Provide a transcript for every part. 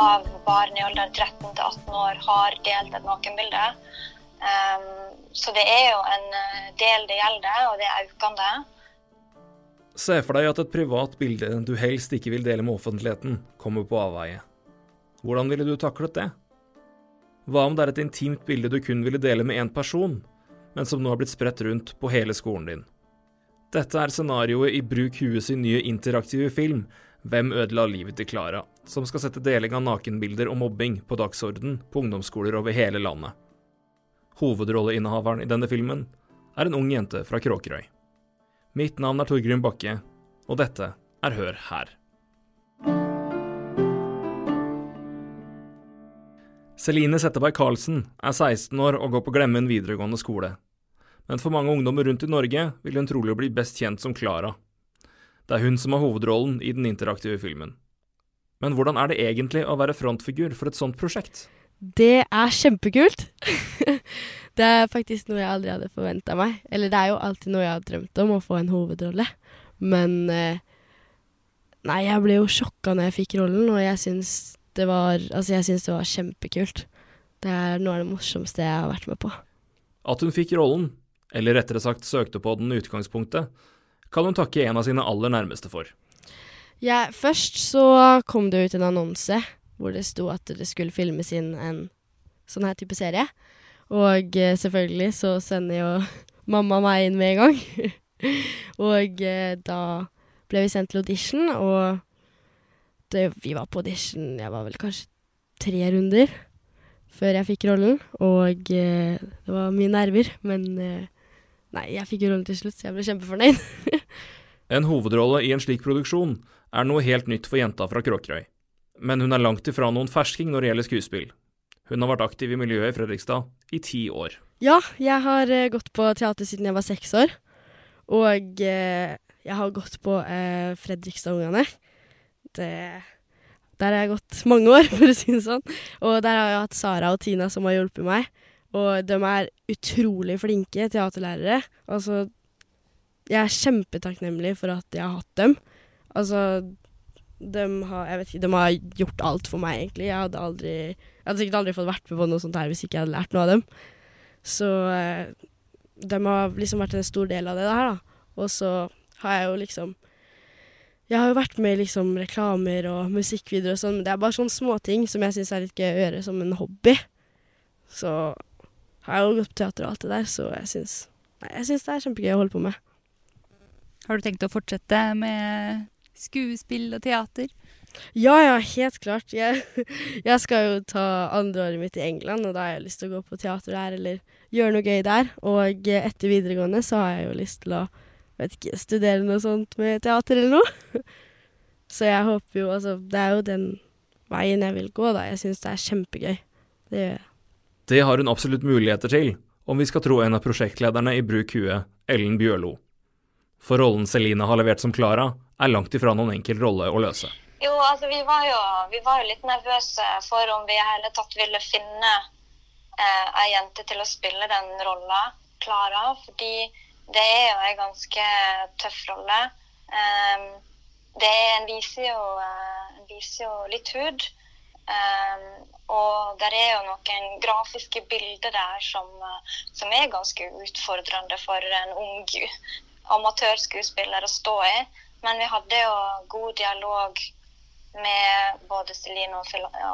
13 av barn i alderen 13 til 18 år har delt et nakenbilde. Um, så det er jo en eh, del det gjelder, og det er økende. Se for deg at et privat bilde du helst ikke vil dele med offentligheten, kommer på avveie. Hvordan ville du taklet det? Hva om det er et intimt bilde du kun ville dele med én person, men som nå har blitt spredt rundt på hele skolen din? Dette er scenarioet i Bruk huet sin nye interaktive film Hvem ødela livet til Klara?, som skal sette deling av nakenbilder og mobbing på dagsorden på ungdomsskoler over hele landet. Hovedrolleinnehaveren i denne filmen er en ung jente fra Kråkerøy. Mitt navn er Torgrim Bakke, og dette er Hør her. Celine Setteberg Karlsen er 16 år og går på Glemmen videregående skole. Men for mange ungdommer rundt i Norge vil hun trolig bli best kjent som Klara. Det er hun som har hovedrollen i den interaktive filmen. Men hvordan er det egentlig å være frontfigur for et sånt prosjekt? Det er kjempekult. det er faktisk noe jeg aldri hadde forventa meg. Eller det er jo alltid noe jeg har drømt om, å få en hovedrolle. Men eh, Nei, jeg ble jo sjokka når jeg fikk rollen, og jeg syns det var Altså, jeg syns det var kjempekult. Det er noe av det morsomste jeg har vært med på. At hun fikk rollen, eller rettere sagt søkte på den i utgangspunktet, kan hun takke en av sine aller nærmeste for. Ja, først så kom det ut en annonse hvor det sto at det skulle filmes inn en sånn her type serie. Og eh, selvfølgelig så sender jo mamma meg inn med en gang. og eh, da ble vi sendt til audition, og det, vi var på audition Jeg var vel kanskje tre runder før jeg fikk rollen, og eh, det var mye nerver, men Nei, jeg fikk rollen til slutt, så jeg ble kjempefornøyd. en hovedrolle i en slik produksjon er noe helt nytt for jenta fra Kråkerøy men hun er langt ifra noen fersking når det gjelder skuespill. Hun har vært aktiv i miljøet i Fredrikstad i ti år. Ja, jeg har uh, gått på teater siden jeg var seks år. Og uh, jeg har gått på uh, Fredrikstad-ungene. Der har jeg gått mange år, for å si det sånn. Og der har jeg hatt Sara og Tina som har hjulpet meg. Og de er utrolig flinke teaterlærere. Altså, jeg er kjempetakknemlig for at jeg har hatt dem. Altså, de har, jeg vet ikke, de har gjort alt for meg, egentlig. Jeg hadde aldri Jeg hadde sikkert aldri fått vært med på noe sånt her hvis ikke jeg hadde lært noe av dem. Så eh, de har liksom vært en stor del av det her, da. Og så har jeg jo liksom Jeg har jo vært med i liksom reklamer og musikkvideoer og sånn, men det er bare sånne småting som jeg syns er litt gøy å gjøre som en hobby. Så har jeg jo gått på teater og alt det der, så jeg syns det er kjempegøy å holde på med. Har du tenkt å fortsette med skuespill og teater? Ja, ja, helt klart. Jeg, jeg skal jo ta andreåret mitt i England, og da har jeg lyst til å gå på teater der eller gjøre noe gøy der. Og etter videregående så har jeg jo lyst til å vet ikke, studere noe sånt med teater eller noe. Så jeg håper jo Altså, det er jo den veien jeg vil gå, da. Jeg syns det er kjempegøy. Det gjør jeg. Det har hun absolutt muligheter til, om vi skal tro en av prosjektlederne i Bruk huet, Ellen Bjørlo. For rollen Celine har levert som Klara, er langt ifra noen enkel rolle å løse. Jo, altså vi var jo, vi var jo litt nervøse for om vi i hele tatt ville finne eh, ei jente til å spille den rolla, Klara. Fordi det er jo ei ganske tøff rolle. Um, det en viser, jo, uh, viser jo litt hud. Um, og det er jo noen grafiske bilder der som, uh, som, er ganske utfordrende for en ung amatørskuespiller å stå i. Men vi hadde jo god dialog med både Celine og,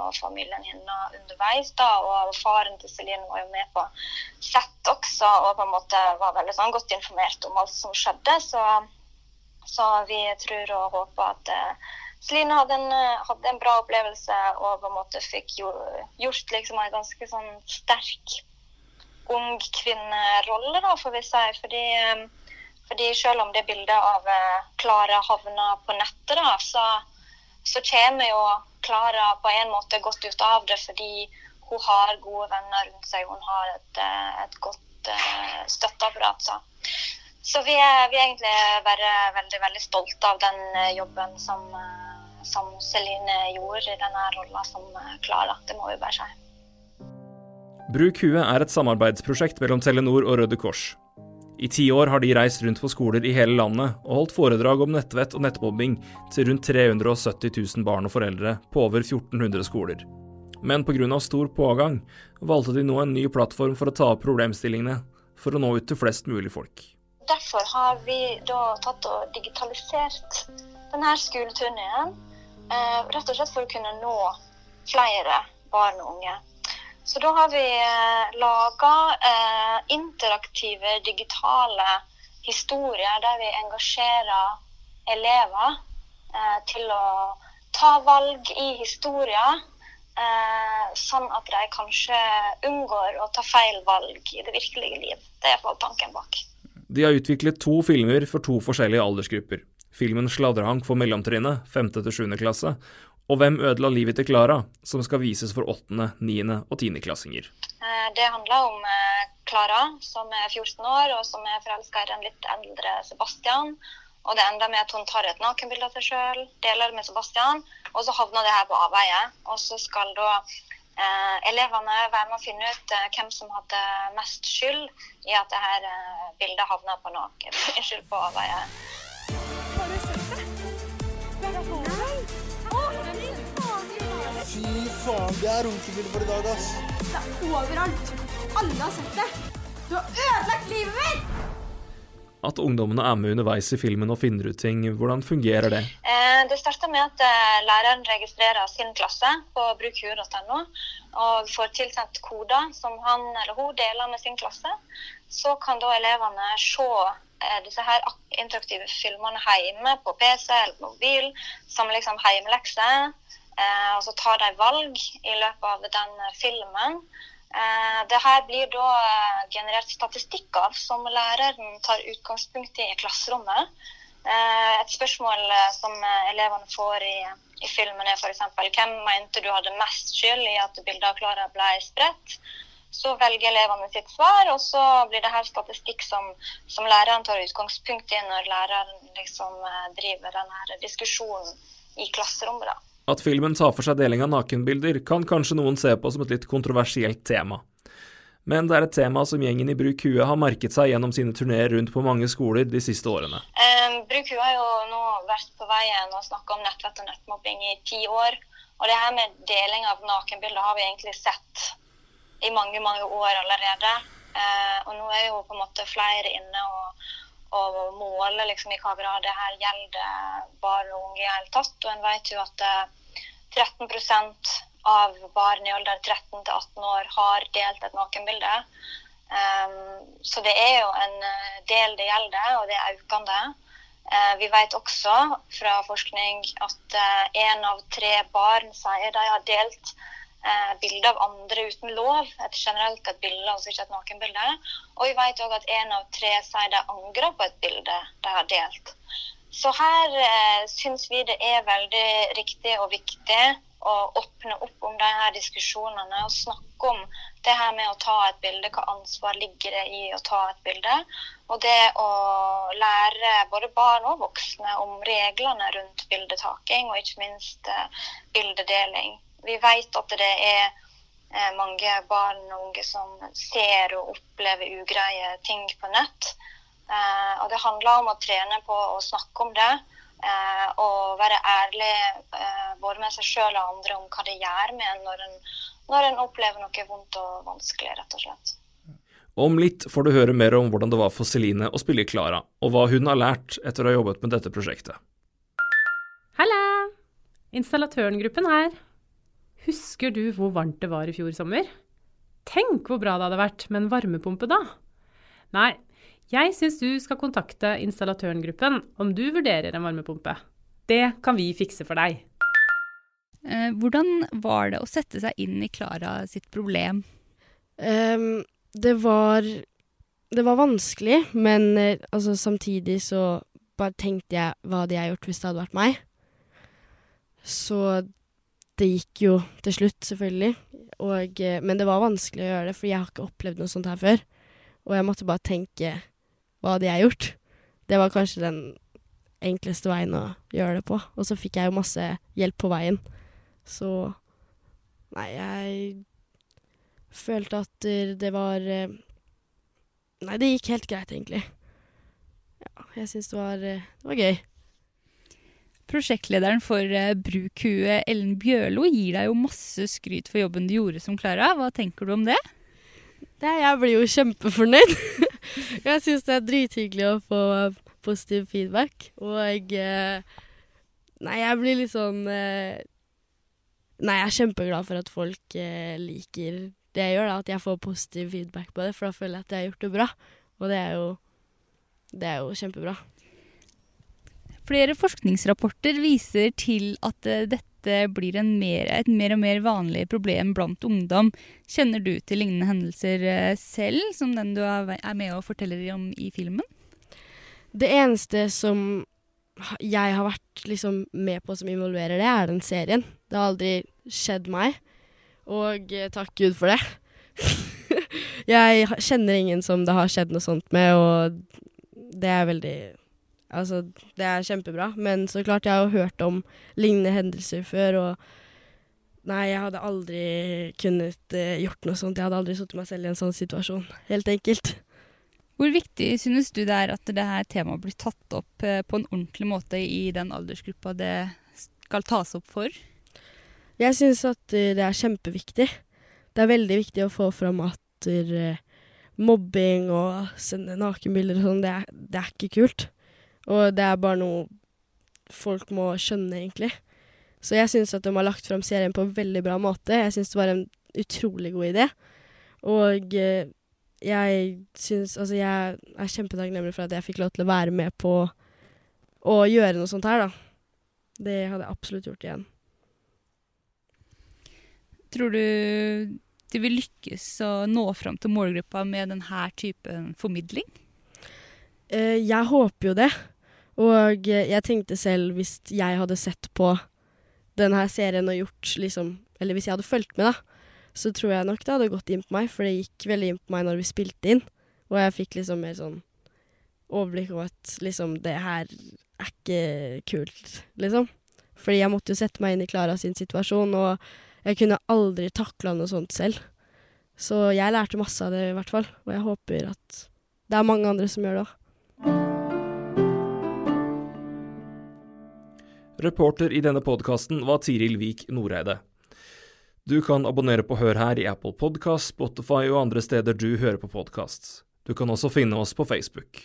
og familien hennes underveis. da, Og faren til Celine var jo med på sett også og på en måte var veldig sånn godt informert om alt som skjedde. Så, så vi tror og håper at uh, Celine hadde en, hadde en, bra opplevelse og på en måte fikk gjort liksom en ganske sånn sterk ung kvinnerolle, da, får vi si. fordi um, fordi selv om det bildet av eh, Klara havner på nettet, da, så, så kommer jo Klara på en måte godt ut av det fordi hun har gode venner rundt seg. Hun har et, eh, et godt uh, støtteapparat. Så. så vi, er, vi er egentlig bare veldig, veldig stolte av den jobben som, som Celine gjorde i denne rolla som Klara. Det må vi bare si. Bruk huet er et samarbeidsprosjekt mellom Telenor og Røde Kors. I ti år har de reist rundt på skoler i hele landet og holdt foredrag om nettvett og nettmobbing til rundt 370 000 barn og foreldre på over 1400 skoler. Men pga. stor pågang valgte de nå en ny plattform for å ta opp problemstillingene, for å nå ut til flest mulig folk. Derfor har vi da tatt og digitalisert denne skoleturneen, eh, rett og slett for å kunne nå flere barn og unge. Så da har vi eh, laga eh, interaktive, digitale historier der vi engasjerer elever eh, til å ta valg i historier. Eh, sånn at de kanskje unngår å ta feil valg i det virkelige liv. Det er iallfall tanken bak. De har utviklet to filmer for to forskjellige aldersgrupper. Filmen 'Sladrehank' for mellomtrinnet, 5. til 7. klasse, og 'Hvem ødela livet til Klara', som skal vises for 8., 9. og 10.-klassinger. Eh, det handler om Klara, eh, som er 14 år og som er forelska i den litt eldre Sebastian. Og det ender med at hun tar et nakenbilde av seg sjøl, deler det med Sebastian, og så havner det her på avveie. Og så skal da eh, elevene være med å finne ut eh, hvem som hadde mest skyld i at det her eh, bildet havna på på avveie. Faen, det er runkebilde for i dag, ass. Det er overalt. Alle har sett det. Du har ødelagt livet mitt! At ungdommene er med underveis i filmen og finner ut ting, hvordan fungerer det? Eh, det starter med at eh, læreren registrerer sin klasse på brukhue.no og får tilsendt koder som han eller hun deler med sin klasse. Så kan da elevene se eh, disse her interaktive filmene hjemme på PC eller mobil som liksom hjemmelekser. Eh, og så tar de valg i løpet av den filmen. Eh, det her blir da eh, generert statistikk av, som læreren tar utgangspunkt i i klasserommet. Et spørsmål som elevene får i, i filmen er f.eks.: Hvem mente du hadde mest skyld i at bildet av Klara ble spredt? Så velger elevene sitt svar, og så blir det her statistikk som, som læreren tar utgangspunkt i når læreren liksom driver denne diskusjonen i klasserommet. da. At filmen tar for seg deling av nakenbilder, kan kanskje noen se på som et litt kontroversielt tema. Men det er et tema som gjengen i Bruk Hue har merket seg gjennom sine turneer rundt på mange skoler de siste årene. Um, Bruk Hue har jo nå vært på veien og snakka om nettvett og nettmobbing i ti år. Og det her med deling av nakenbilder har vi egentlig sett i mange, mange år allerede. Uh, og nå er jo på en måte flere inne og å måle liksom, i hva grad det her gjelder barn og unge i hele tatt. Og en vet jo at 13 eh, av barn i alder 13 til 18 år har delt et nakenbilde. Um, så det er jo en eh, del det gjelder, og det er økende. Uh, vi vet også fra forskning at én uh, av tre barn sier de har delt eh, bilde av andre uten lov. Et generelt et bilde, altså ikke et nakenbilde. Og vi vet òg at én av tre sier de angrer på et bilde de har delt. Så her eh, syns vi det er veldig riktig og viktig å åpne opp om de her diskusjonene og snakke om det her med å ta et bilde, hva ansvar ligger det i å ta et bilde. Og det å lære både barn og voksne om reglene rundt bildetaking, og ikke minst eh, bildedeling. Vi vet at det er eh, mange barn og unge som ser og opplever ugreie ting på nett. Eh, og det handler om å trene på å snakke om det. Eh, og være ærlig både med seg sjøl og andre om hva det gjør med en når en, når en opplever noe vondt og vanskelig, rett og slett. Om litt får du høre mer om hvordan det var for Celine å spille Klara, og hva hun har lært etter å ha jobbet med dette prosjektet. Halla! Installatørengruppen her. Husker du hvor varmt det var i fjor sommer? Tenk hvor bra det hadde vært med en varmepumpe da! Nei, jeg syns du skal kontakte installatørengruppen om du vurderer en varmepumpe. Det kan vi fikse for deg. Eh, hvordan var det å sette seg inn i Klara sitt problem? Um, det var Det var vanskelig, men eh, altså, samtidig så bare tenkte jeg hva hadde jeg gjort hvis det hadde vært meg? Så det gikk jo til slutt, selvfølgelig. Og, eh, men det var vanskelig å gjøre det, for jeg har ikke opplevd noe sånt her før. Og jeg måtte bare tenke hva hadde jeg gjort? Det var kanskje den enkleste veien å gjøre det på. Og så fikk jeg jo masse hjelp på veien. Så Nei, jeg følte at det var eh, Nei, det gikk helt greit, egentlig. Ja, jeg syns det, eh, det var gøy. Prosjektlederen for eh, Brukhue, Ellen Bjørlo, gir deg jo masse skryt for jobben du gjorde som Klara. Hva tenker du om det? Det, jeg blir jo kjempefornøyd. jeg syns det er drithyggelig å få positiv feedback. Og eh, Nei, jeg blir litt sånn eh, Nei, jeg er kjempeglad for at folk liker det jeg gjør, da. At jeg får positiv feedback på det, for da føler jeg at jeg har gjort det bra. Og det er jo, det er jo kjempebra. Flere forskningsrapporter viser til at eh, dette blir mer, et mer og mer vanlig problem blant ungdom. Kjenner du til lignende hendelser eh, selv, som den du er med og forteller om i filmen? Det eneste som jeg har vært liksom med på som involverer det, er den serien. Det har aldri skjedd meg, og eh, takk Gud for det. jeg kjenner ingen som det har skjedd noe sånt med, og det er veldig Altså, det er kjempebra. Men så klart, jeg har jo hørt om lignende hendelser før, og Nei, jeg hadde aldri kunnet eh, gjort noe sånt. Jeg hadde aldri satt meg selv i en sånn situasjon. Helt enkelt. Hvor viktig synes du det er at det her temaet blir tatt opp eh, på en ordentlig måte i den aldersgruppa det skal tas opp for? Jeg synes at uh, det er kjempeviktig. Det er veldig viktig å få fram at uh, mobbing og sende nakenbilder og sånn, det, det, er ikke kult. Og det er bare noe folk må skjønne, egentlig. Så jeg syns at de har lagt fram serien på en veldig bra måte. Jeg syns det var en utrolig god idé. Og uh, jeg syns Altså, jeg er kjempetakknemlig for at jeg fikk lov til å være med på å gjøre noe sånt her, da. Det hadde jeg absolutt gjort igjen. Tror du de vil lykkes å nå fram til målgruppa med denne typen formidling? Eh, jeg håper jo det. Og jeg tenkte selv, hvis jeg hadde sett på denne serien og gjort liksom Eller hvis jeg hadde fulgt med, da så tror jeg nok det hadde gått inn på meg, for det gikk veldig inn på meg når vi spilte inn. Og jeg fikk liksom mer sånn overblikk over at liksom det her er ikke kult, liksom. Fordi jeg måtte jo sette meg inn i Klara sin situasjon, og jeg kunne aldri takla noe sånt selv. Så jeg lærte masse av det, i hvert fall. Og jeg håper at det er mange andre som gjør det òg. Reporter i denne podkasten var Tiril Vik Noreide. Du kan abonnere på Hør her i Apple Podkast, Spotify og andre steder du hører på podkast. Du kan også finne oss på Facebook.